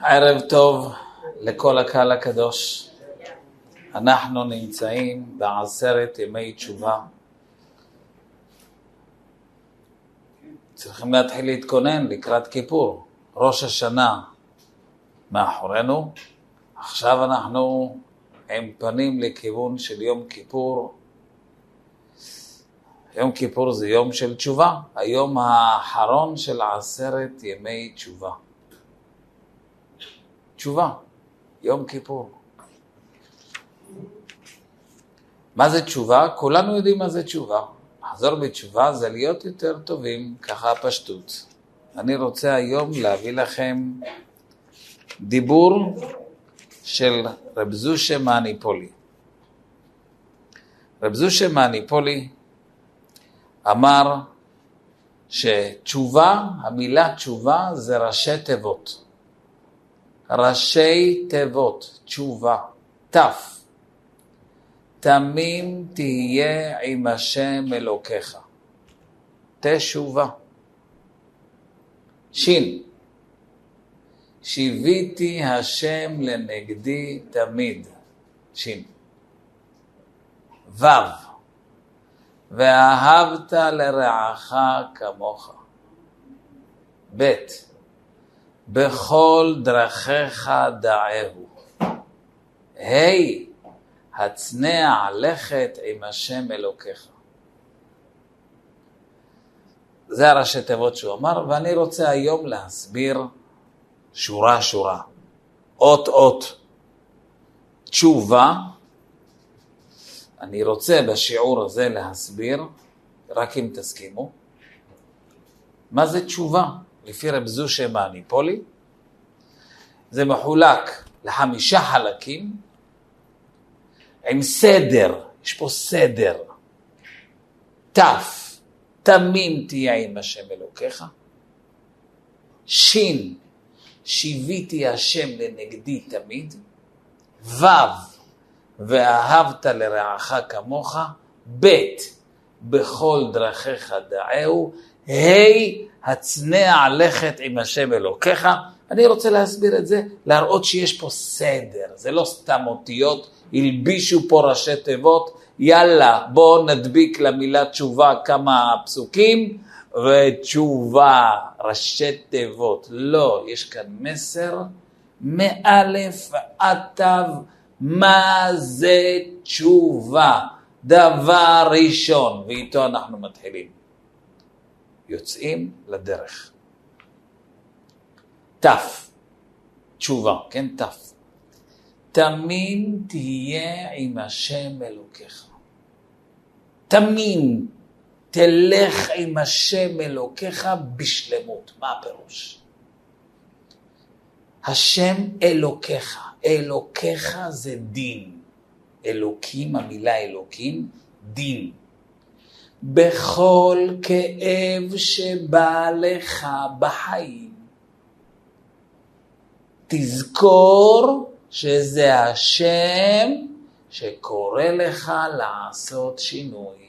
ערב טוב לכל הקהל הקדוש. אנחנו נמצאים בעשרת ימי תשובה. צריכים להתחיל להתכונן לקראת כיפור. ראש השנה מאחורינו, עכשיו אנחנו עם פנים לכיוון של יום כיפור. יום כיפור זה יום של תשובה, היום האחרון של עשרת ימי תשובה. תשובה, יום כיפור. מה זה תשובה? כולנו יודעים מה זה תשובה. לחזור בתשובה זה להיות יותר טובים, ככה הפשטות. אני רוצה היום להביא לכם דיבור של רב זושה מאניפולי. רב זושה מאניפולי אמר שתשובה, המילה תשובה זה ראשי תיבות. ראשי תיבות, תשובה, ת', תמים תהיה עם השם אלוקיך. תשובה. שין, שיוויתי השם לנגדי תמיד. שין. ו', ואהבת לרעך כמוך. ב', בכל דרכיך דעהו. ה' הצנע לכת עם השם אלוקיך. זה הראשי תיבות שהוא אמר, ואני רוצה היום להסביר שורה שורה, אות אות. תשובה, אני רוצה בשיעור הזה להסביר, רק אם תסכימו, מה זה תשובה. לפי רב זושה מאניפולי, זה מחולק לחמישה חלקים עם סדר, יש פה סדר. ת', תמים תהיה עם השם אלוקיך. ש', שיוויתי השם לנגדי תמיד. ו', ואהבת לרעך כמוך. ב', בכל דרכיך דעהו. ה', הצנע לכת עם השם אלוקיך. אני רוצה להסביר את זה, להראות שיש פה סדר, זה לא סתם אותיות, הלבישו פה ראשי תיבות, יאללה, בואו נדביק למילה תשובה כמה פסוקים, ותשובה, ראשי תיבות. לא, יש כאן מסר מאלף עד תו, מה זה תשובה? דבר ראשון, ואיתו אנחנו מתחילים. יוצאים לדרך. ת', תשובה, כן? ת'. תמים תהיה עם השם אלוקיך. תמים תלך עם השם אלוקיך בשלמות. מה הפירוש? השם אלוקיך, אלוקיך זה דין. אלוקים, המילה אלוקים, דין. בכל כאב שבא לך בחיים. תזכור שזה השם שקורא לך לעשות שינוי.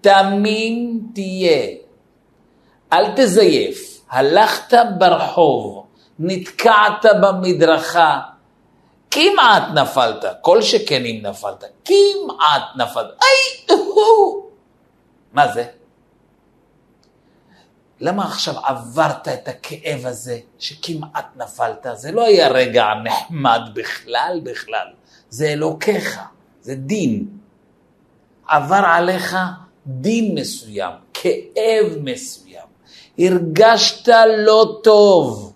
תמים תהיה, אל תזייף, הלכת ברחוב, נתקעת במדרכה, כמעט נפלת, כל שכן אם נפלת, כמעט נפלת, איי, מה זה? למה עכשיו עברת את הכאב הזה שכמעט נפלת? זה לא היה רגע נחמד בכלל בכלל, זה אלוקיך, זה דין. עבר עליך דין מסוים, כאב מסוים, הרגשת לא טוב,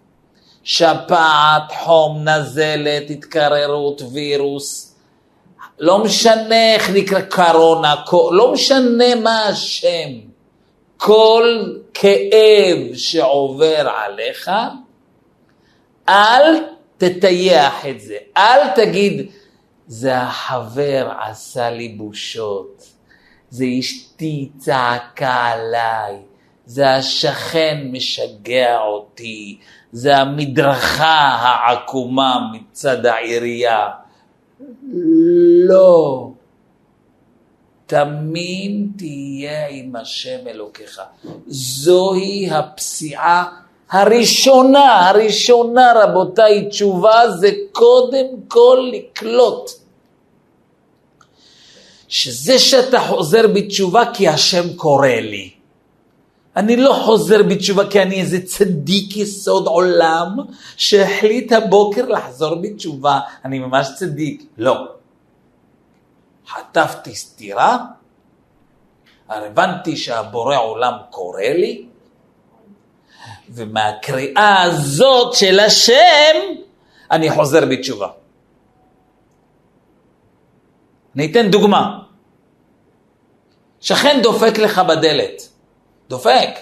שפעת, חום, נזלת, התקררות, וירוס, לא משנה איך נקרא קורונה, לא משנה מה השם. כל כאב שעובר עליך, אל תטייח את זה, אל תגיד, זה החבר עשה לי בושות, זה אשתי צעקה עליי, זה השכן משגע אותי, זה המדרכה העקומה מצד העירייה. לא. תמים תהיה עם השם אלוקיך. זוהי הפסיעה הראשונה, הראשונה רבותיי, תשובה זה קודם כל לקלוט. שזה שאתה חוזר בתשובה כי השם קורא לי. אני לא חוזר בתשובה כי אני איזה צדיק יסוד עולם שהחליט הבוקר לחזור בתשובה, אני ממש צדיק. לא. חטפתי סטירה, הבנתי שהבורא עולם קורא לי, ומהקריאה הזאת של השם אני חוזר בתשובה. אני אתן דוגמה. שכן דופק לך בדלת. דופק.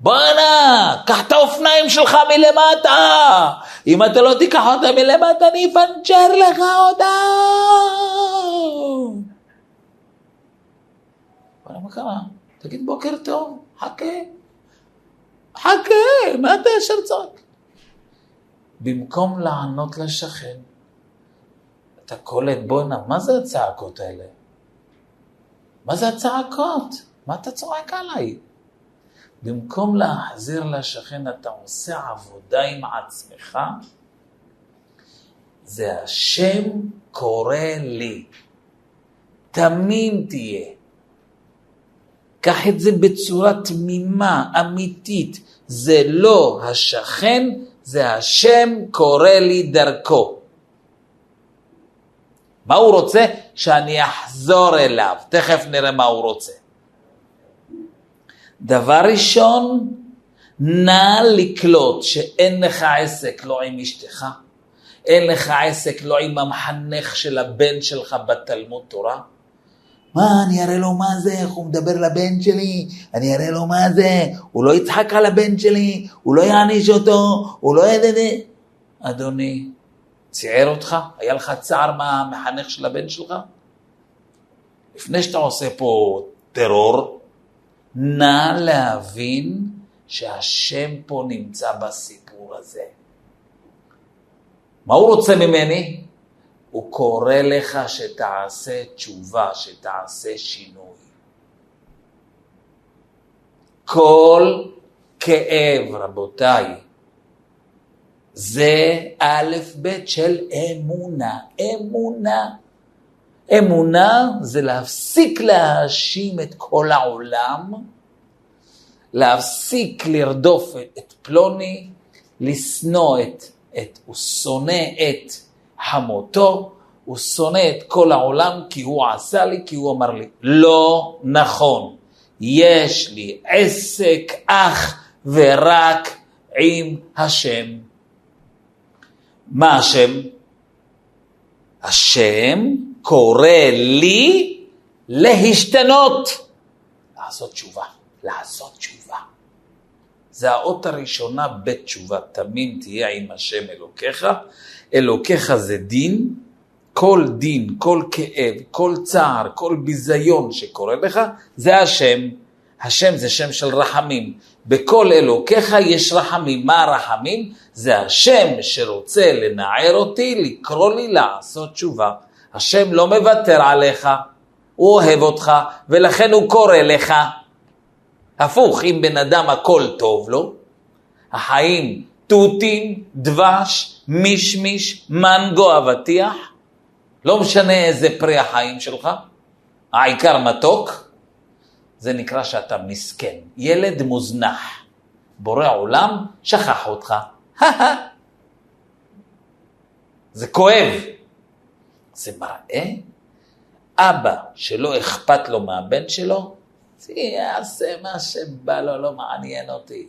בואנה, קח את האופניים שלך מלמטה. אם אתה לא תיקח אותה מלמטה, אני אפנצ'ר לך אותה. בואנה, מה קרה? תגיד בוקר טוב, חכה. חכה, מה אתה ישר צועק? במקום לענות לשכן, אתה קולט, בואנה, מה זה הצעקות האלה? מה זה הצעקות? מה אתה צועק עליי? במקום להחזיר לשכן, אתה עושה עבודה עם עצמך, זה השם קורא לי. תמים תהיה. קח את זה בצורה תמימה, אמיתית. זה לא השכן, זה השם קורא לי דרכו. מה הוא רוצה? שאני אחזור אליו. תכף נראה מה הוא רוצה. דבר ראשון, נא לקלוט שאין לך עסק לא עם אשתך, אין לך עסק לא עם המחנך של הבן שלך בתלמוד תורה. מה, אני אראה לו מה זה, איך הוא מדבר לבן שלי, אני אראה לו מה זה, הוא לא יצחק על הבן שלי, הוא לא יעניש אותו, הוא לא ידע... אדוני, ציער אותך? היה לך צער מהמחנך של הבן שלך? לפני שאתה עושה פה טרור, נא להבין שהשם פה נמצא בסיפור הזה. מה הוא רוצה ממני? הוא קורא לך שתעשה תשובה, שתעשה שינוי. כל כאב, רבותיי, זה א' ב' של אמונה. אמונה. אמונה זה להפסיק להאשים את כל העולם, להפסיק לרדוף את פלוני, לשנוא את, את, הוא שונא את חמותו, הוא שונא את כל העולם כי הוא עשה לי, כי הוא אמר לי. לא נכון. יש לי עסק אך ורק עם השם. מה השם? השם קורא לי להשתנות, לעשות תשובה, לעשות תשובה. זה האות הראשונה בתשובה, תמים תהיה עם השם אלוקיך. אלוקיך זה דין, כל דין, כל כאב, כל צער, כל ביזיון שקורה לך, זה השם. השם זה שם של רחמים. בכל אלוקיך יש רחמים. מה הרחמים? זה השם שרוצה לנער אותי, לקרוא לי לעשות תשובה. השם לא מוותר עליך, הוא אוהב אותך, ולכן הוא קורא לך. הפוך, אם בן אדם הכל טוב לו, החיים תותים, דבש, מישמיש, מנגו, אבטיח, לא משנה איזה פרי החיים שלך, העיקר מתוק, זה נקרא שאתה מסכן, ילד מוזנח. בורא עולם שכח אותך. זה כואב. זה מראה אבא שלא אכפת לו מהבן שלו, יעשה מה שבא לו, לא מעניין אותי.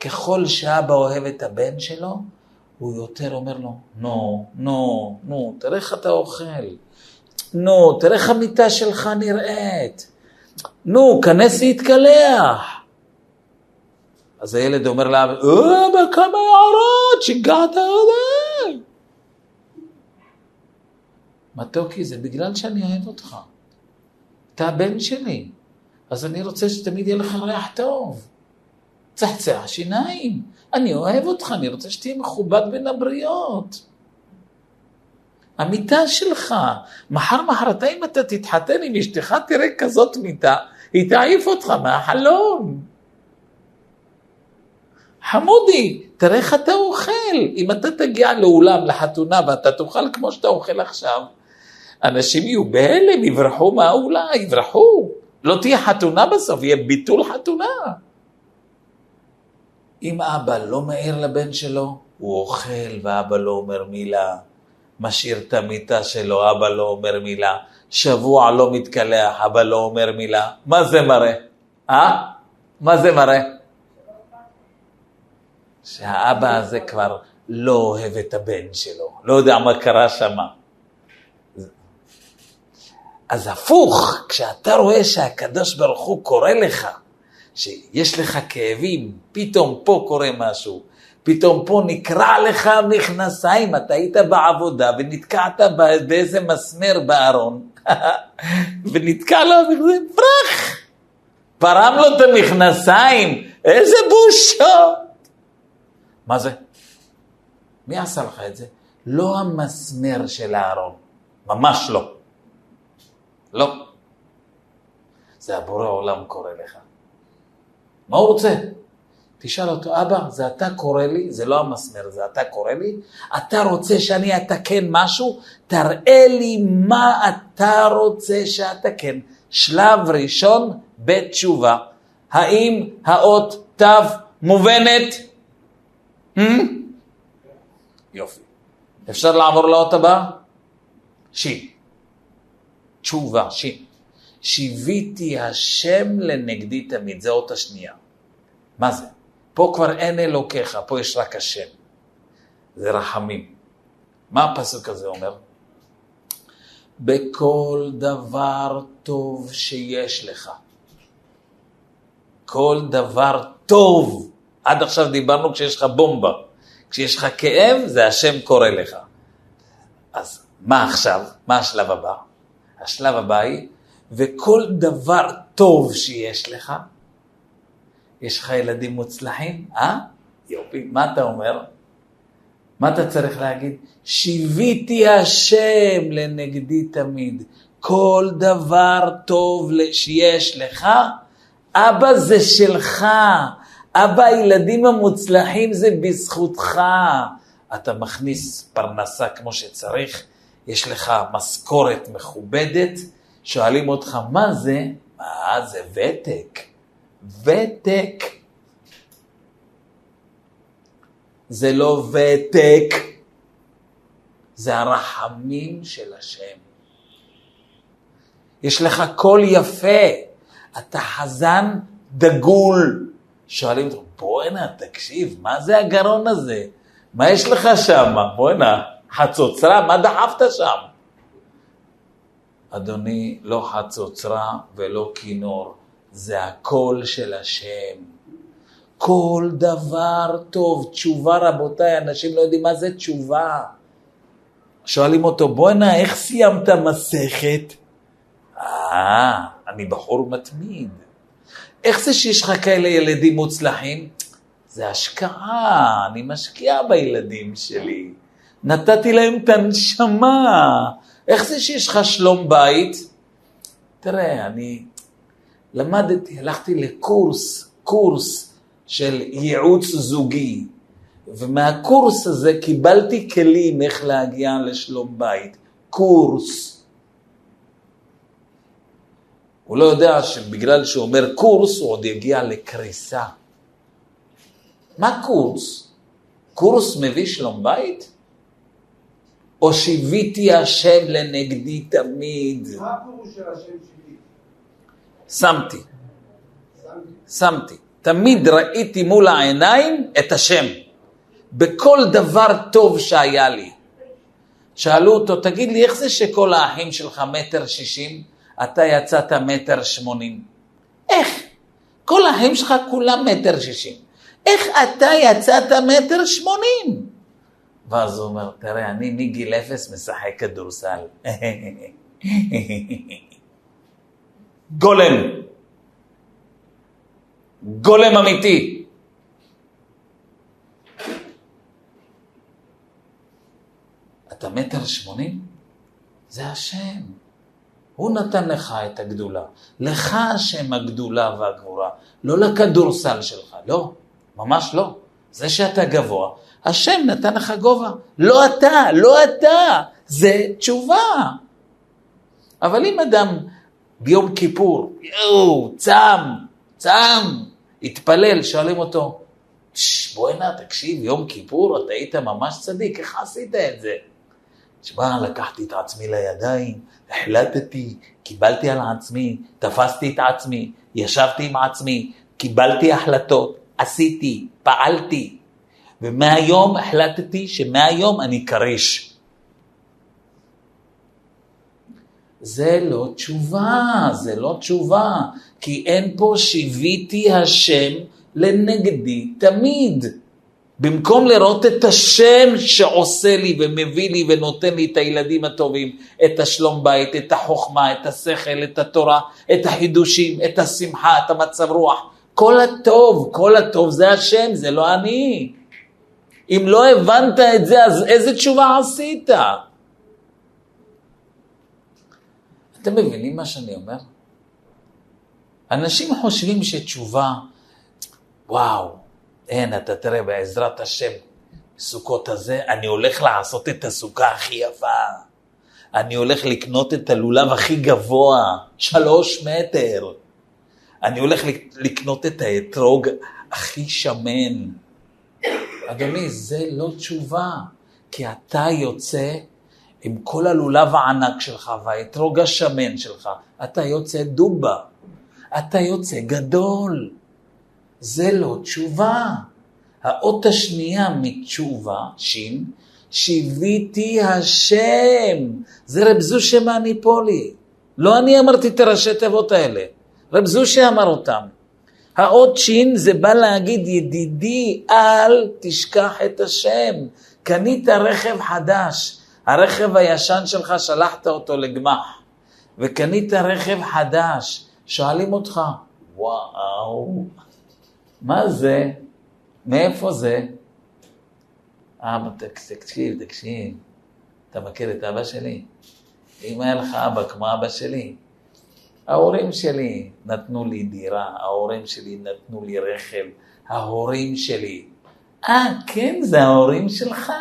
ככל שאבא אוהב את הבן שלו, הוא יותר אומר לו, נו, נו, נו, תראה איך אתה אוכל. נו, תראה איך המיטה שלך נראית. נו, כנס להתקלח. אז הילד אומר לאבא, אבא, כמה הערות, שיגעת עליי. מתוקי, זה בגלל שאני אוהב אותך. אתה הבן שלי, אז אני רוצה שתמיד יהיה לך ריח טוב. צחצח שיניים. אני אוהב אותך, אני רוצה שתהיה מכובד בין הבריות. המיטה שלך. מחר מחרתיים אתה תתחתן עם אשתך, תראה כזאת מיטה, היא תעיף אותך מהחלון. חמודי, תראה איך אתה אוכל. אם אתה תגיע לאולם, לחתונה, ואתה תאכל כמו שאתה אוכל עכשיו, אנשים יהיו בהלם, יברחו מהאולם, יברחו. לא תהיה חתונה בסוף, יהיה ביטול חתונה. אם אבא לא מעיר לבן שלו, הוא אוכל ואבא לא אומר מילה. משאיר את המיטה שלו, אבא לא אומר מילה. שבוע לא מתקלח, אבא לא אומר מילה. מה זה מראה? אה? מה זה מראה? שהאבא הזה כבר לא אוהב את הבן שלו, לא יודע מה קרה שם. אז הפוך, כשאתה רואה שהקדוש ברוך הוא קורא לך, שיש לך כאבים, פתאום פה קורה משהו, פתאום פה נקרע לך מכנסיים, אתה היית בעבודה ונתקעת באיזה מסמר בארון, ונתקע לו המכנסיים, פרח! פרם לו את המכנסיים, איזה בושות! מה זה? מי עשה לך את זה? לא המסמר של הארון, ממש לא. לא. זה הבורא עולם קורא לך. מה הוא רוצה? תשאל אותו, אבא, זה אתה קורא לי, זה לא המסמר, זה אתה קורא לי, אתה רוצה שאני אתקן משהו? תראה לי מה אתה רוצה שאתקן. שלב ראשון בתשובה. האם האות תו מובנת? Hmm? יופי. אפשר לעבור לאות הבאה? שין. תשובה, שין. שיוויתי השם לנגדי תמיד, זה אות השנייה. מה זה? פה כבר אין אלוקיך, פה יש רק השם. זה רחמים. מה הפסוק הזה אומר? בכל דבר טוב שיש לך. כל דבר טוב. עד עכשיו דיברנו כשיש לך בומבה. כשיש לך כאב, זה השם קורא לך. אז מה עכשיו? מה השלב הבא? השלב הבא היא, וכל דבר טוב שיש לך, יש לך ילדים מוצלחים? אה? יופי, מה אתה אומר? מה אתה צריך להגיד? שיוויתי השם לנגדי תמיד. כל דבר טוב שיש לך, אבא זה שלך. אבא, הילדים המוצלחים זה בזכותך. אתה מכניס פרנסה כמו שצריך, יש לך משכורת מכובדת, שואלים אותך, מה זה? מה זה ותק? ותק. זה לא ותק, זה הרחמים של השם. יש לך קול יפה, אתה חזן דגול. שואלים אותו, בואנה, תקשיב, מה זה הגרון הזה? מה יש לך שם? בואנה, חצוצרה, מה דחפת שם? אדוני, לא חצוצרה ולא כינור, זה הקול של השם. כל דבר טוב, תשובה רבותיי, אנשים לא יודעים מה זה תשובה. שואלים אותו, בואנה, איך סיימת מסכת? אה, אני בחור מתמיד. איך זה שיש לך כאלה ילדים מוצלחים? זה השקעה, אני משקיע בילדים שלי. נתתי להם את הנשמה. איך זה שיש לך שלום בית? תראה, אני למדתי, הלכתי לקורס, קורס של ייעוץ זוגי, ומהקורס הזה קיבלתי כלים איך להגיע לשלום בית. קורס. הוא לא יודע שבגלל שהוא אומר קורס, הוא עוד יגיע לקריסה. מה קורס? קורס מביא שלום בית? או שיוויתי השם לנגדי תמיד? מה הפירוש של השם שיוויתי? שמתי. שמתי. תמיד ראיתי מול העיניים את השם. בכל דבר טוב שהיה לי. שאלו אותו, תגיד לי, איך זה שכל האחים שלך מטר שישים? אתה יצאת מטר שמונים. איך? כל האחים שלך כולם מטר שישים. איך אתה יצאת מטר שמונים? ואז הוא אומר, תראה, אני מגיל אפס משחק כדורסל. גולם. גולם אמיתי. אתה המטר שמונים? זה השם. הוא נתן לך את הגדולה. לך השם הגדולה והגבורה, לא לכדורסל שלך, לא, ממש לא. זה שאתה גבוה, השם נתן לך גובה. לא אתה, לא אתה, זה תשובה. אבל אם אדם ביום כיפור, יואו, צם, צם, התפלל, שואלים אותו, בוא'נה, תקשיב, יום כיפור, אתה היית ממש צדיק, איך עשית את זה? תשמע, לקחתי את עצמי לידיים, החלטתי, קיבלתי על עצמי, תפסתי את עצמי, ישבתי עם עצמי, קיבלתי החלטות, עשיתי, פעלתי, ומהיום החלטתי שמהיום אני כריש. זה לא תשובה, זה לא תשובה, כי אין פה שיוויתי השם לנגדי תמיד. במקום לראות את השם שעושה לי ומביא לי ונותן לי את הילדים הטובים, את השלום בית, את החוכמה, את השכל, את התורה, את החידושים, את השמחה, את המצב רוח, כל הטוב, כל הטוב זה השם, זה לא אני. אם לא הבנת את זה, אז איזה תשובה עשית? אתם מבינים מה שאני אומר? אנשים חושבים שתשובה, וואו, אין, אתה תראה, בעזרת השם, סוכות הזה, אני הולך לעשות את הסוכה הכי יפה. אני הולך לקנות את הלולב הכי גבוה, שלוש מטר. אני הולך לקנות את האתרוג הכי שמן. אדוני, זה לא תשובה, כי אתה יוצא עם כל הלולב הענק שלך והאתרוג השמן שלך, אתה יוצא דובה, אתה יוצא גדול. זה לא תשובה. האות השנייה מתשובה, שין, שיוויתי השם. זה רב זושה מהניפולי. לא אני אמרתי את הראשי תיבות האלה. רב זושה אמר אותם. האות שין זה בא להגיד, ידידי, אל תשכח את השם. קנית רכב חדש, הרכב הישן שלך, שלחת אותו לגמח, וקנית רכב חדש, שואלים אותך, וואו, מה זה? מאיפה זה? אבא, תקשיב, תקשיב, אתה מכיר את אבא שלי? אם היה לך אבא כמו אבא שלי, ההורים שלי נתנו לי דירה, ההורים שלי נתנו לי רכב, ההורים שלי. אה, כן, זה ההורים שלך?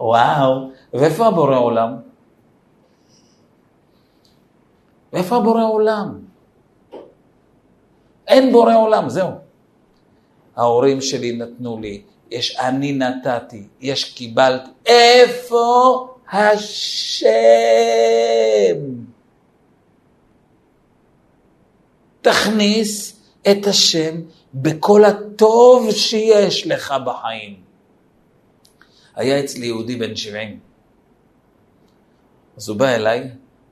וואו, ואיפה הבורא עולם? ואיפה הבורא עולם? אין בורא עולם, זהו. ההורים שלי נתנו לי, יש אני נתתי, יש קיבלתי. איפה השם? תכניס את השם בכל הטוב שיש לך בחיים. היה אצלי יהודי בן 70. אז הוא בא אליי,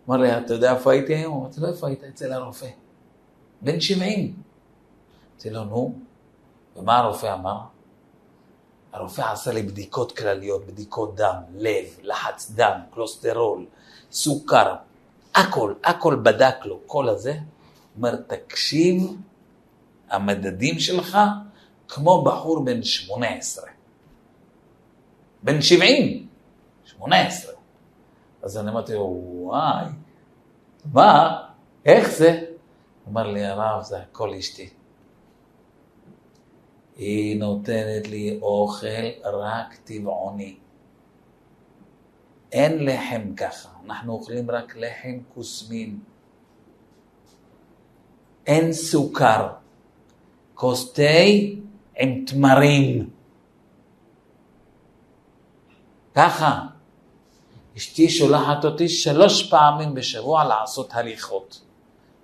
אמר לי, אתה יודע איפה הייתי היום? אמרתי לו, איפה היית? אצל הרופא. בן 70. אמרתי לו, נו, ומה הרופא אמר? הרופא עשה לי בדיקות כלליות, בדיקות דם, לב, לחץ דם, קלוסטרול, סוכר, הכל, הכל בדק לו, כל הזה. אומר, תקשיב, המדדים שלך כמו בחור בן 18. בן 70, 18. אז אני אמרתי לו, וואי, מה, איך זה? אמר לי, הרב, זה הכל אשתי. היא נותנת לי אוכל רק טבעוני. אין לחם ככה, אנחנו אוכלים רק לחם כוסמין. אין סוכר, כוס תה עם תמרים. ככה. אשתי שולחת אותי שלוש פעמים בשבוע לעשות הליכות.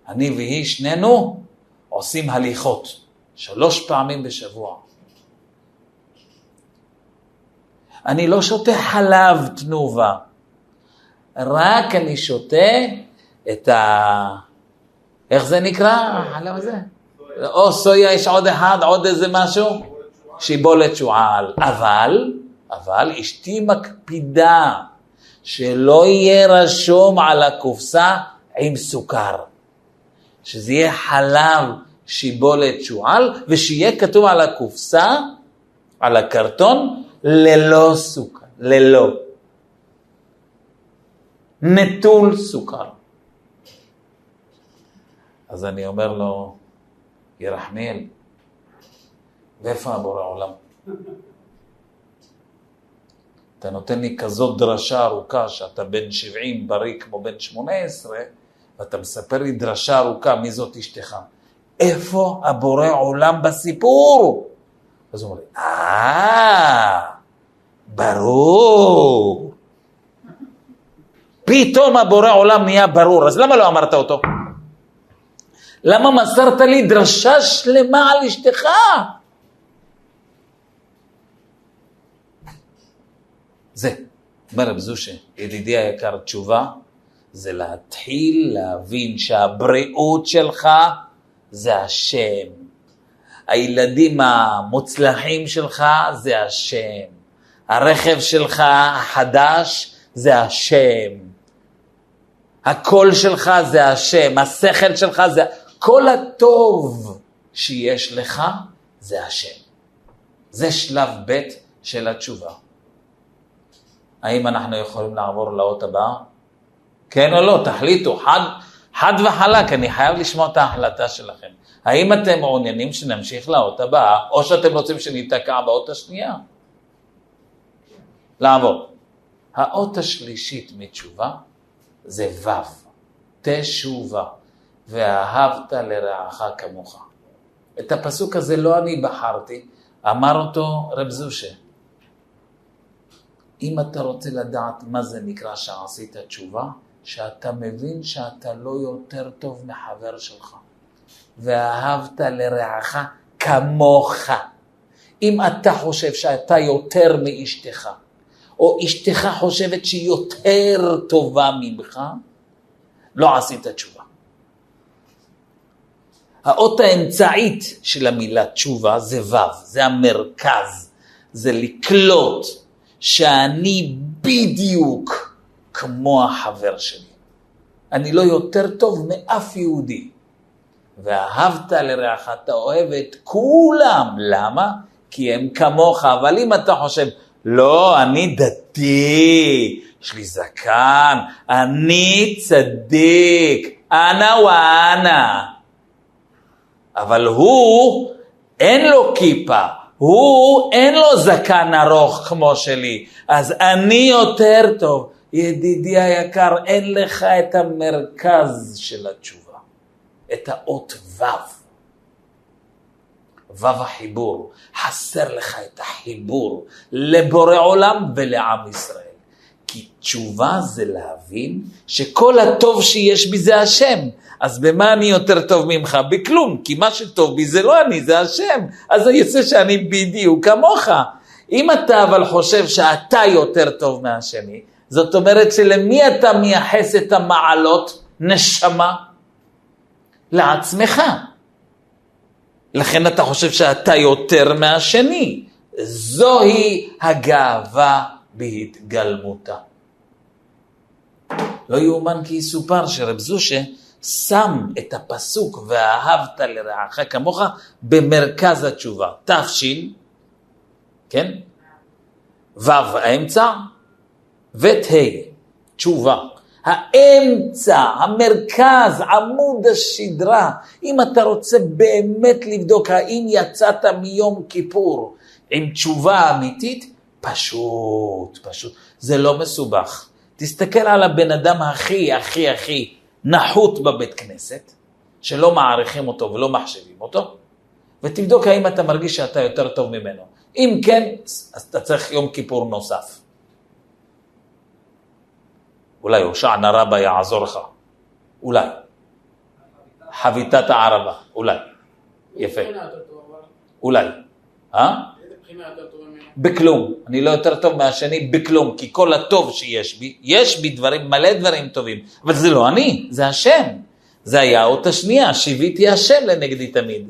אני והיא, שנינו, עושים הליכות. שלוש פעמים בשבוע. אני לא שותה חלב תנובה, רק אני שותה את ה... איך זה נקרא, החלב הזה? או סויה, יש עוד אחד, עוד איזה משהו? שיבולת שועל. אבל, אבל אשתי מקפידה שלא יהיה רשום על הקופסה עם סוכר. שזה יהיה חלב שיבולת שועל, ושיהיה כתוב על הקופסה, על הקרטון, ללא סוכר, ללא. נטול סוכר. אז אני אומר לו, ירחמיאל, ואיפה הבורא עולם? אתה נותן לי כזאת דרשה ארוכה שאתה בן 70 בריא כמו בן 18, ואתה מספר לי דרשה ארוכה מי זאת אשתך. איפה הבורא עולם בסיפור? אז הוא אומר לי, אה, ברור. פתאום הבורא עולם נהיה ברור, אז למה לא אמרת אותו? למה מסרת לי דרשה שלמה על אשתך? זה, אומר רב זושה, ידידי היקר, תשובה זה להתחיל להבין שהבריאות שלך זה השם. הילדים המוצלחים שלך זה השם. הרכב שלך החדש זה השם. הקול שלך זה השם, השכל שלך זה... כל הטוב שיש לך זה השם. זה שלב ב' של התשובה. האם אנחנו יכולים לעבור לאות הבאה? כן או לא? תחליטו, חד, חד וחלק, אני חייב לשמוע את ההחלטה שלכם. האם אתם מעוניינים שנמשיך לאות הבאה, או שאתם רוצים שניתקע באות השנייה? לעבור. האות השלישית מתשובה זה ו', תשובה, ואהבת לרעך כמוך. את הפסוק הזה לא אני בחרתי, אמר אותו רב זושה. אם אתה רוצה לדעת מה זה נקרא שעשית תשובה, שאתה מבין שאתה לא יותר טוב מחבר שלך. ואהבת לרעך כמוך. אם אתה חושב שאתה יותר מאשתך, או אשתך חושבת שהיא יותר טובה ממך, לא עשית תשובה. האות האמצעית של המילה תשובה זה ו', זה המרכז, זה לקלוט שאני בדיוק כמו החבר שלי. אני לא יותר טוב מאף יהודי. ואהבת לרעך, אתה אוהב את כולם. למה? כי הם כמוך. אבל אם אתה חושב, לא, אני דתי, יש לי זקן, אני צדיק, אנא ואנא. אבל הוא, אין לו כיפה, הוא, אין לו זקן ארוך כמו שלי, אז אני יותר טוב. ידידי היקר, אין לך את המרכז של התשובה, את האות ו'. ו' החיבור, חסר לך את החיבור לבורא עולם ולעם ישראל. כי תשובה זה להבין שכל הטוב שיש בי זה השם. אז במה אני יותר טוב ממך? בכלום, כי מה שטוב בי זה לא אני, זה השם. אז יוצא שאני בדיוק כמוך. אם אתה אבל חושב שאתה יותר טוב מהשני, זאת אומרת שלמי אתה מייחס את המעלות נשמה? לעצמך. לכן אתה חושב שאתה יותר מהשני. זוהי הגאווה בהתגלמותה. לא יאומן כי יסופר שרב זושה שם את הפסוק ואהבת לרעך כמוך במרכז התשובה. תש, כן? ו' האמצע, ו"ה, תשובה. האמצע, המרכז, עמוד השדרה. אם אתה רוצה באמת לבדוק האם יצאת מיום כיפור עם תשובה אמיתית, פשוט, פשוט. זה לא מסובך. תסתכל על הבן אדם הכי, הכי, הכי נחות בבית כנסת, שלא מעריכים אותו ולא מחשבים אותו, ותבדוק האם אתה מרגיש שאתה יותר טוב ממנו. אם כן, אז אתה צריך יום כיפור נוסף. אולי הושענא רבה יעזור לך, אולי. חביתת הערבה, אולי. יפה. אולי. אה? בכלום. אני לא יותר טוב מהשני בכלום, כי כל הטוב שיש בי, יש בי דברים, מלא דברים טובים, אבל זה לא אני, זה השם. זה היה האות השנייה, שיוויתי השם לנגדי תמיד.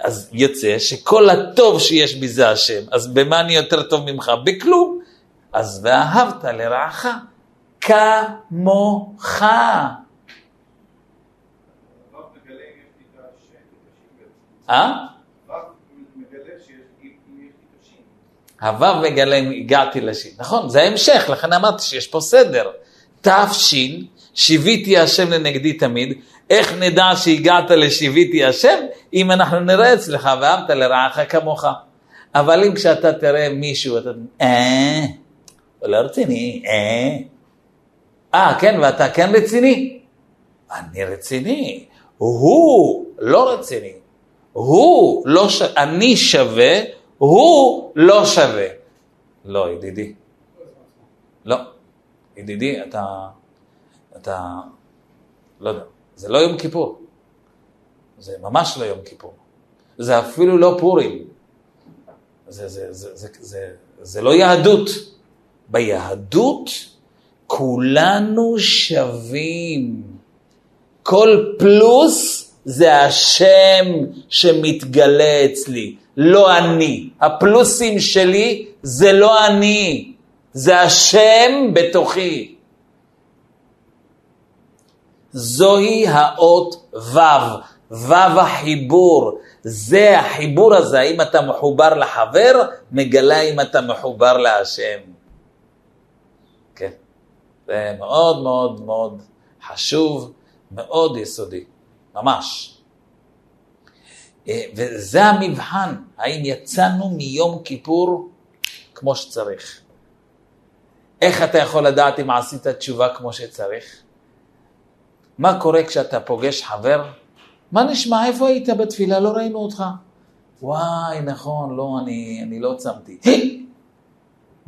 אז יוצא שכל הטוב שיש בי זה השם, אז במה אני יותר טוב ממך? בכלום. אז ואהבת לרעך כמוך. אה? הוו מגלה אם הגעתי לשין. נכון, זה ההמשך, לכן אמרתי שיש פה סדר. תש"ן, שיוויתי השם לנגדי תמיד. איך נדע שהגעת לשיוויתי השם? אם אנחנו נראה אצלך ואהבת לרעך כמוך. אבל אם כשאתה תראה מישהו, אתה... אה, לא רציני, אה. אה, כן, ואתה כן רציני? אני רציני. הוא לא רציני. הוא לא ש... אני שווה, הוא לא שווה. לא, ידידי. לא. ידידי, אתה... אתה... לא יודע. זה לא יום כיפור. זה ממש לא יום כיפור. זה אפילו לא פורים. זה, זה, זה, זה, זה, זה לא יהדות. ביהדות כולנו שווים. כל פלוס זה השם שמתגלה אצלי, לא אני. הפלוסים שלי זה לא אני, זה השם בתוכי. זוהי האות ו', ו' החיבור. זה החיבור הזה, האם אתה מחובר לחבר, מגלה אם אתה מחובר להשם. כן, זה מאוד מאוד מאוד חשוב, מאוד יסודי, ממש. אה, וזה המבחן, האם יצאנו מיום כיפור כמו שצריך. איך אתה יכול לדעת אם עשית תשובה כמו שצריך? מה קורה כשאתה פוגש חבר? מה נשמע, איפה היית בתפילה? לא ראינו אותך. וואי, נכון, לא, אני, אני לא צמתי.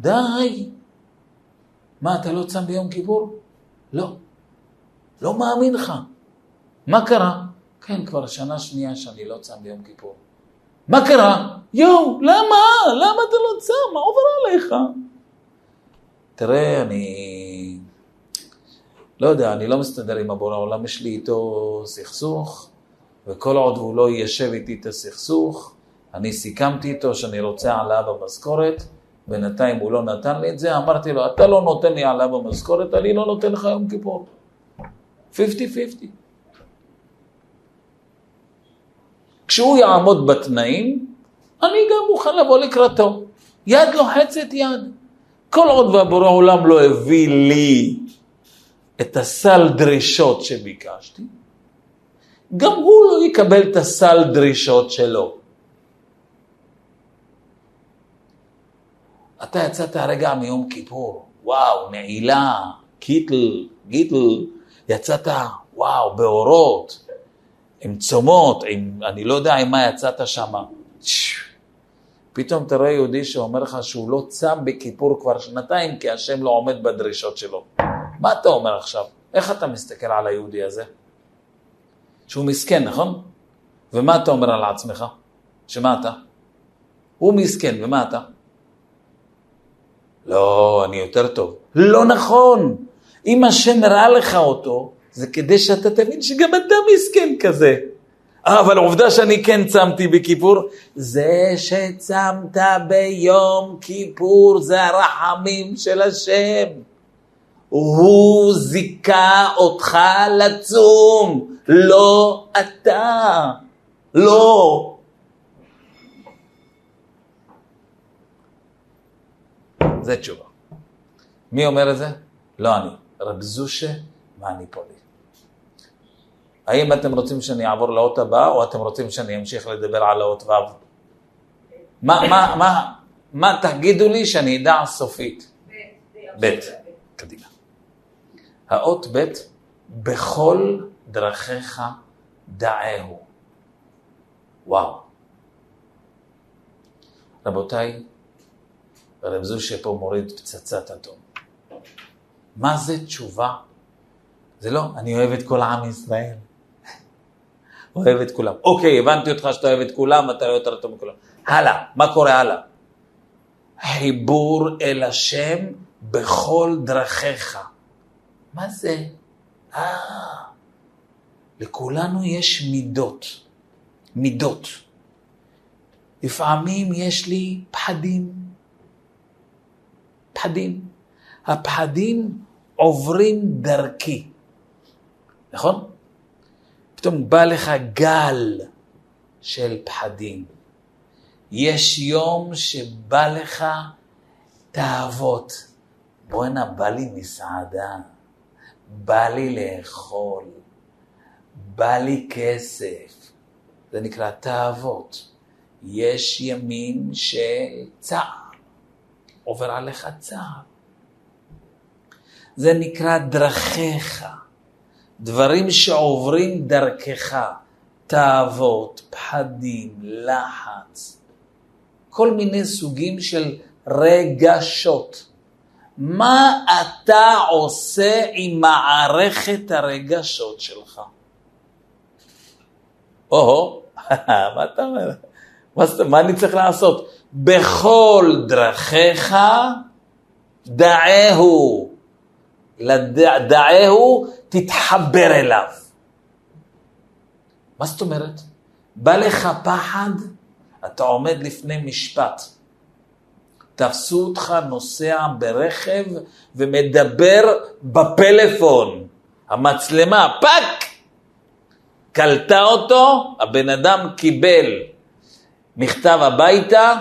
די. מה, אתה לא צם ביום כיפור? לא. לא מאמין לך. מה קרה? כן, כבר שנה שנייה שאני לא צם ביום כיפור. מה קרה? יואו, למה? למה אתה לא צם? מה עובר עליך? תראה, אני... לא יודע, אני לא מסתדר עם הבורא העולם, יש לי איתו סכסוך, וכל עוד הוא לא יישב איתי את הסכסוך, אני סיכמתי איתו שאני רוצה העלאה במשכורת, בינתיים הוא לא נתן לי את זה, אמרתי לו, אתה לא נותן לי העלאה במשכורת, אני לא נותן לך יום כיפור. 50-50. כשהוא יעמוד בתנאים, אני גם מוכן לבוא לקראתו. יד לוחצת יד. כל עוד והבורא עולם לא הביא לי את הסל דרישות שביקשתי, גם הוא לא יקבל את הסל דרישות שלו. אתה יצאת הרגע מיום כיפור, וואו, נעילה, קיטל, גיטל, יצאת, וואו, באורות, עם צומות, עם, אני לא יודע עם מה יצאת שם. פתאום אתה רואה יהודי שאומר לך שהוא לא צם בכיפור כבר שנתיים, כי השם לא עומד בדרישות שלו. מה אתה אומר עכשיו? איך אתה מסתכל על היהודי הזה? שהוא מסכן, נכון? ומה אתה אומר על עצמך? שמה אתה? הוא מסכן, ומה אתה? לא, אני יותר טוב. לא נכון. אם השם הראה לך אותו, זה כדי שאתה תבין שגם אתה מסכן כזה. אבל עובדה שאני כן צמתי בכיפור, זה שצמת ביום כיפור זה הרחמים של השם. הוא זיכה אותך לצום, לא אתה. לא. זה תשובה. מי אומר את זה? לא אני. רב זושה מהניפולי. האם אתם רוצים שאני אעבור לאות הבאה, או אתם רוצים שאני אמשיך לדבר על האות ו'? מה, מה, מה, מה תגידו לי שאני אדע סופית? ב'. קדימה. האות ב', בכל דרכיך דעהו. וואו. רבותיי, רב זושה פה מוריד פצצת אטום. מה זה תשובה? זה לא, אני אוהב את כל עם ישראל. אוהב את כולם. אוקיי, הבנתי אותך שאתה אוהב את כולם, אתה יותר טוב מכולם. הלאה, מה קורה הלאה? חיבור אל השם בכל דרכיך. מה זה? אה, לכולנו יש מידות. מידות. לפעמים יש לי פחדים. פחדים. הפחדים עוברים דרכי, נכון? פתאום בא לך גל של פחדים. יש יום שבא לך תאוות. בואנה, בא לי מסעדה. בא לי לאכול, בא לי כסף. זה נקרא תאוות. יש ימים של צער, עובר עליך צער. זה נקרא דרכיך, דברים שעוברים דרכך, תאוות, פחדים, לחץ, כל מיני סוגים של רגשות. מה אתה עושה עם מערכת הרגשות שלך? או, מה אתה אומר? מה, אני צריך לעשות? בכל דרכיך דעהו. דעהו, תתחבר אליו. מה זאת אומרת? בא לך פחד, אתה עומד לפני משפט. תפסו אותך נוסע ברכב ומדבר בפלאפון. המצלמה, fuck! קלטה אותו, הבן אדם קיבל מכתב הביתה,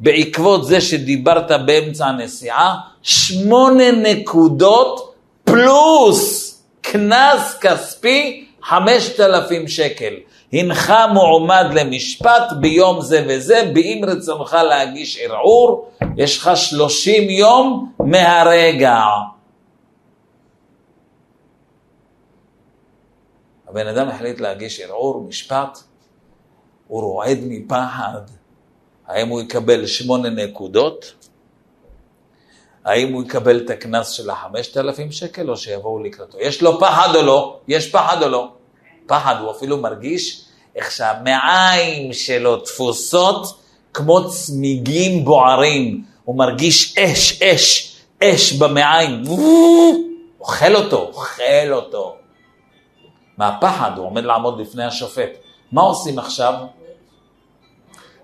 בעקבות זה שדיברת באמצע הנסיעה, שמונה נקודות פלוס קנס כספי חמשת אלפים שקל. הנך מועמד למשפט ביום זה וזה, באם רצונך להגיש ערעור, יש לך שלושים יום מהרגע. הבן אדם החליט להגיש ערעור, משפט, הוא רועד מפחד. האם הוא יקבל שמונה נקודות? האם הוא יקבל את הקנס של החמשת אלפים שקל, או שיבואו לקראתו? יש לו פחד או לא? יש פחד או לא? פחד, הוא אפילו מרגיש איך שהמעיים שלו תפוסות כמו צמיגים בוערים. הוא מרגיש אש, אש, אש במעיים. אוכל אותו, אוכל אותו. מהפחד, הוא עומד לעמוד לפני השופט. מה עושים עכשיו?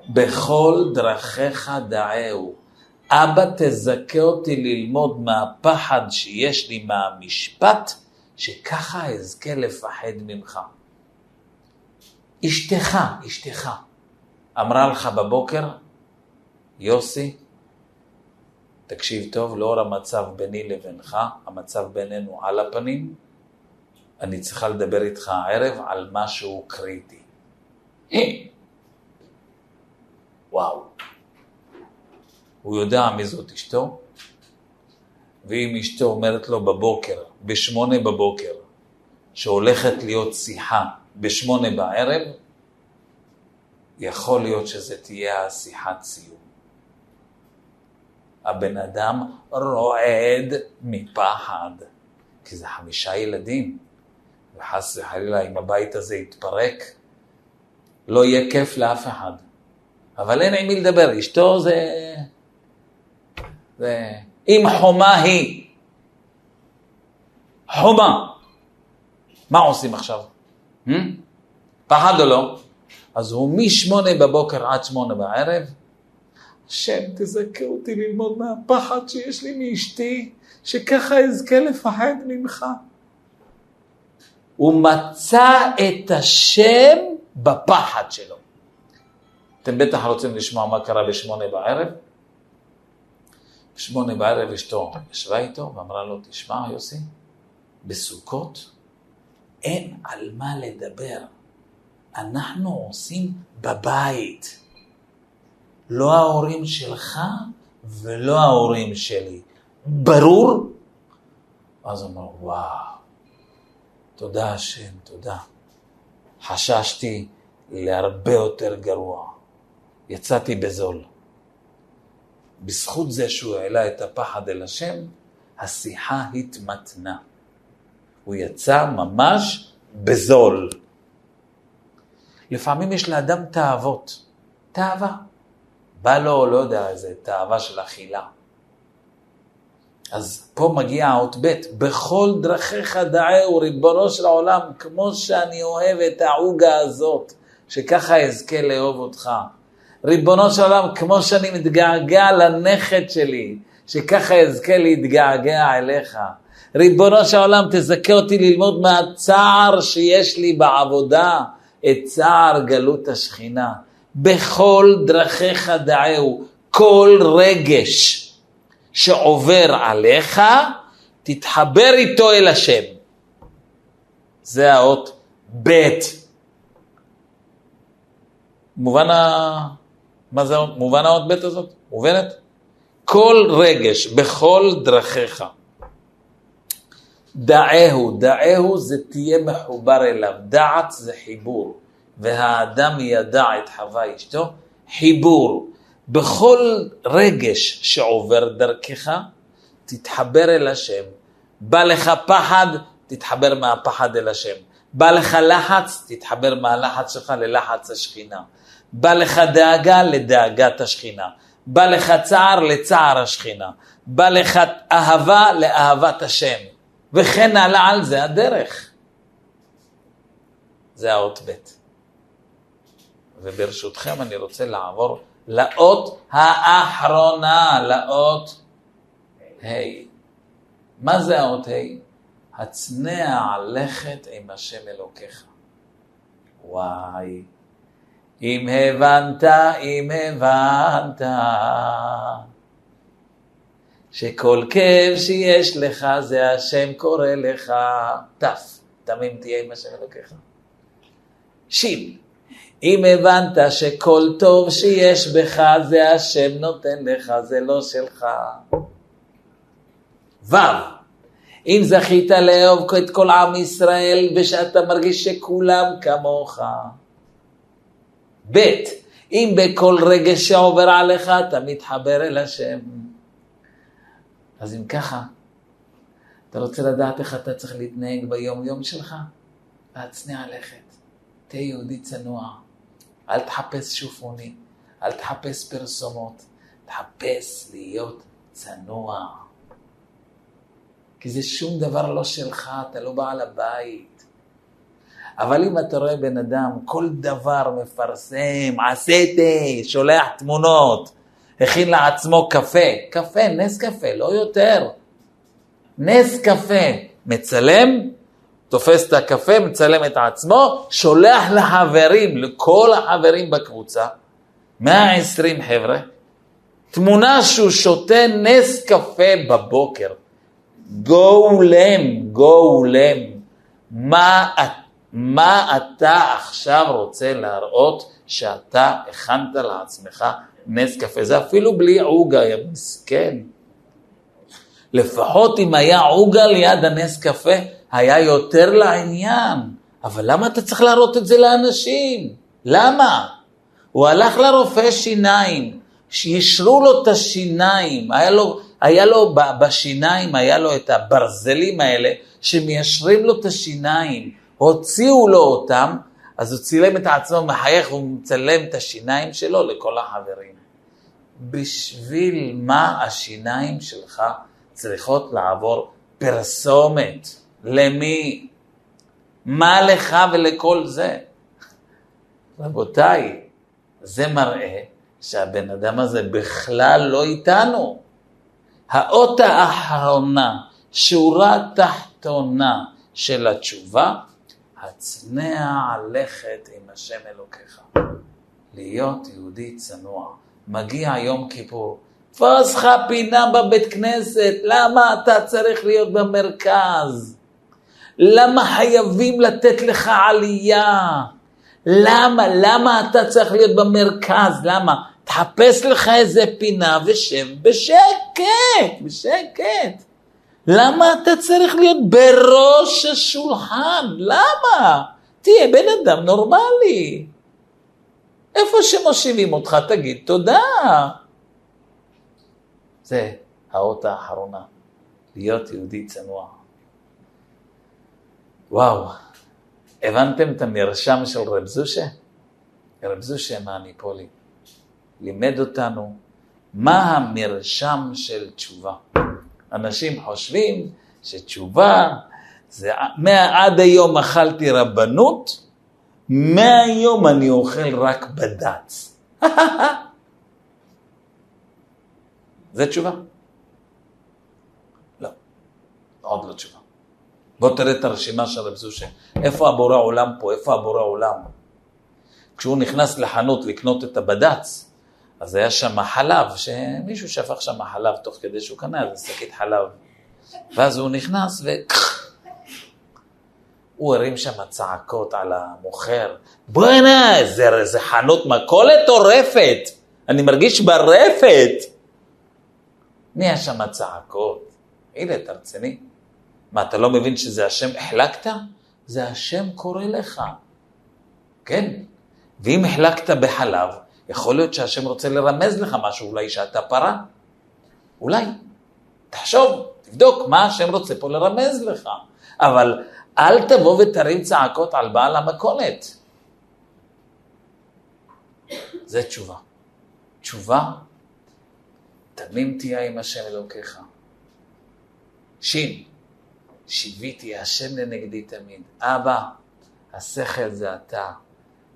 בכל דרכיך דעהו. אבא, תזכה אותי ללמוד מהפחד שיש לי מהמשפט, שככה אזכה לפחד ממך. אשתך, אשתך, אמרה לך בבוקר, יוסי, תקשיב טוב, לאור המצב ביני לבינך, המצב בינינו על הפנים, אני צריכה לדבר איתך הערב על משהו קריטי. וואו. הוא יודע מי זאת אשתו, ואם אשתו אומרת לו בבוקר, בשמונה בבוקר, שהולכת להיות שיחה בשמונה בערב, יכול להיות שזה תהיה השיחת סיום. הבן אדם רועד מפחד, כי זה חמישה ילדים, וחס וחלילה אם הבית הזה יתפרק, לא יהיה כיף לאף אחד. אבל אין עם מי לדבר, אשתו זה... זה... אם חומה היא, חומה, מה עושים עכשיו? Hmm? פחד או לא? אז הוא משמונה בבוקר עד שמונה בערב, השם תזכה אותי ללמוד מהפחד שיש לי מאשתי, שככה אזכה לפחד ממך. הוא מצא את השם בפחד שלו. אתם בטח רוצים לשמוע מה קרה בשמונה בערב? בשמונה בערב אשתו ישבה איתו ואמרה לו, תשמע יוסי, בסוכות אין על מה לדבר. אנחנו עושים בבית. לא ההורים שלך ולא ההורים שלי. ברור? אז הוא אמר, וואו, תודה השם, תודה. חששתי להרבה יותר גרוע. יצאתי בזול. בזכות זה שהוא העלה את הפחד אל השם, השיחה התמתנה. הוא יצא ממש בזול. לפעמים יש לאדם תאוות, תאווה. בא לו, לא יודע, איזה תאווה של אכילה. אז פה מגיע האות ב', בכל דרכיך דעהו, ריבונו של העולם, כמו שאני אוהב את העוגה הזאת, שככה אזכה לאהוב אותך. ריבונו של עולם, כמו שאני מתגעגע לנכד שלי, שככה אזכה להתגעגע אליך. ריבונו של עולם, תזכה אותי ללמוד מהצער שיש לי בעבודה, את צער גלות השכינה. בכל דרכיך דעהו, כל רגש שעובר עליך, תתחבר איתו אל השם. זה האות ב'. מובן ה... מה זה מובן האות ב' הזאת? מובנת? כל רגש בכל דרכיך. דעהו, דעהו זה תהיה מחובר אליו. דעת זה חיבור. והאדם ידע את חווה אשתו, חיבור. בכל רגש שעובר דרכך, תתחבר אל השם. בא לך פחד, תתחבר מהפחד אל השם. בא לך לחץ, תתחבר מהלחץ שלך ללחץ השכינה. בא לך דאגה, לדאגת השכינה. בא לך צער, לצער השכינה. בא לך אהבה, לאהבת השם. וכן הלאה על זה הדרך. זה האות ב'. וברשותכם אני רוצה לעבור לאות האחרונה, לאות ה'. מה זה האות ה'? הצנע לכת עם השם אלוקיך. וואי, אם הבנת, אם הבנת, שכל כאב שיש לך זה השם קורא לך, ת', תמים תהיה עם השם אלוקיך. שיל, אם הבנת שכל טוב שיש בך זה השם נותן לך, זה לא שלך. ו' אם זכית לאהוב את כל עם ישראל ושאתה מרגיש שכולם כמוך. ב' אם בכל רגע שעובר עליך אתה מתחבר אל השם. אז אם ככה, אתה רוצה לדעת איך אתה צריך להתנהג ביום יום שלך? להצניע לכת. תהיה יהודי צנוע. אל תחפש שופוני, אל תחפש פרסומות, תחפש להיות צנוע. כי זה שום דבר לא שלך, אתה לא בעל הבית. אבל אם אתה רואה בן אדם, כל דבר מפרסם, עשיתי, שולח תמונות, הכין לעצמו קפה, קפה, נס קפה, לא יותר. נס קפה, מצלם, תופס את הקפה, מצלם את עצמו, שולח לחברים, לכל החברים בקבוצה, 120 חבר'ה, תמונה שהוא שותה נס קפה בבוקר. גאולם, גאולם. מה, מה אתה עכשיו רוצה להראות שאתה הכנת לעצמך נס קפה? זה אפילו בלי עוגה, יא מסכן. לפחות אם היה עוגה ליד הנס קפה, היה יותר לעניין. אבל למה אתה צריך להראות את זה לאנשים? למה? הוא הלך לרופא שיניים, שישרו לו את השיניים, היה לו, היה לו בשיניים, היה לו את הברזלים האלה, שמיישרים לו את השיניים, הוציאו לו אותם, אז הוא צילם את עצמו מחייך, הוא מצלם את השיניים שלו לכל החברים. בשביל מה השיניים שלך צריכות לעבור פרסומת? למי? מה לך ולכל זה? רבותיי, זה מראה שהבן אדם הזה בכלל לא איתנו. האות האחרונה, שורה תחתונה של התשובה, הצנע לכת עם השם אלוקיך. להיות יהודי צנוע. מגיע יום כיפור, תפוס לך פינה בבית כנסת, למה אתה צריך להיות במרכז? למה חייבים לתת לך עלייה? למה? למה אתה צריך להיות במרכז? למה? תחפש לך איזה פינה ושב בשקט, בשקט. למה אתה צריך להיות בראש השולחן? למה? תהיה בן אדם נורמלי. איפה שמושיבים אותך, תגיד תודה. זה האות האחרונה, להיות יהודי צנוע. וואו, הבנתם את המרשם של רב זושה? רב זושה מהניפולי לימד אותנו מה המרשם של תשובה. אנשים חושבים שתשובה זה מעד היום אכלתי רבנות, מהיום אני אוכל רק בד"ץ. זה תשובה? לא, עוד לא תשובה. בוא תראה את הרשימה של רב זושה. איפה הבורא עולם פה? איפה הבורא עולם? כשהוא נכנס לחנות לקנות את הבד"ץ, אז היה שם חלב, שמישהו שפך שם חלב תוך כדי שהוא קנה, זה שקית חלב. ואז הוא נכנס ו... הוא הרים שם צעקות על המוכר. בואנה, זה, זה חנות מכולת או רפת? אני מרגיש ברפת. נהיה שם צעקות. הנה, אתה רציני? מה, אתה לא מבין שזה השם החלקת? זה השם קורא לך. כן. ואם החלקת בחלב, יכול להיות שהשם רוצה לרמז לך משהו, אולי שאתה פרה. אולי. תחשוב, תבדוק מה השם רוצה פה לרמז לך. אבל אל תבוא ותרים צעקות על בעל המכולת. זה תשובה. תשובה, תמים תהיה עם השם אלוקיך. שין, שיוויתי השם לנגדי תמיד. אבא, השכל זה אתה,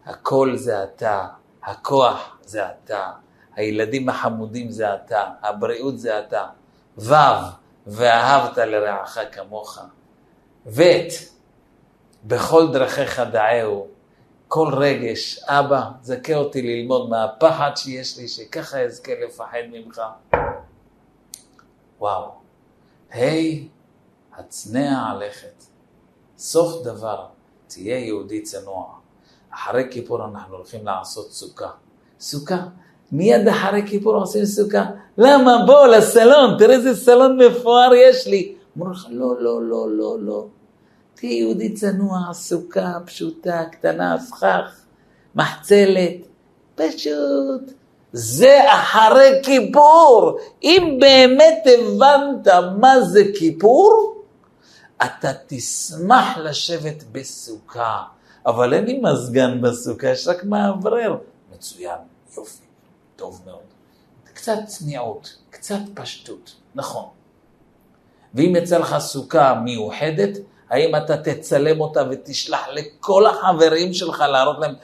הקול זה אתה, הכוח זה אתה, הילדים החמודים זה אתה, הבריאות זה אתה. ו' ואהבת לרעך כמוך. ו' בכל דרכיך דעהו, כל רגש, אבא, זכה אותי ללמוד מהפחד שיש לי, שככה אזכה לפחד ממך. וואו. ה' hey, הצנע הלכת. סוף דבר, תהיה יהודי צנוע. אחרי כיפור אנחנו הולכים לעשות סוכה. סוכה, מיד אחרי כיפור עושים סוכה. למה? בוא לסלון, תראה איזה סלון מפואר יש לי. אמרו לך, לא, לא, לא, לא, לא. תהיה יהודי צנוע, סוכה פשוטה, קטנה, סכך, מחצלת, פשוט. זה אחרי כיפור. אם באמת הבנת מה זה כיפור, אתה תשמח לשבת בסוכה. אבל אין לי מזגן בסוכה, יש רק מאוורר. מצוין, יופי, טוב מאוד. קצת צניעות, קצת פשטות, נכון. ואם יצא לך סוכה מיוחדת, האם אתה תצלם אותה ותשלח לכל החברים שלך להראות להם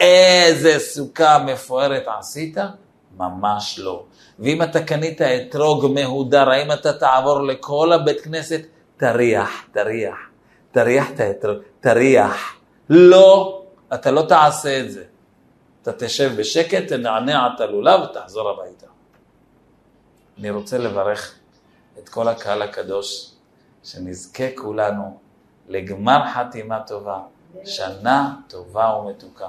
איזה סוכה מפוארת עשית? ממש לא. ואם אתה קנית אתרוג מהודר, האם אתה תעבור לכל הבית כנסת? תריח, תריח, תריח את האתרוג, תריח. לא, אתה לא תעשה את זה. אתה תשב בשקט, תנענע את הלולב ותחזור הביתה. אני רוצה לברך את כל הקהל הקדוש, שנזכה כולנו לגמר חתימה טובה, שנה טובה ומתוקה.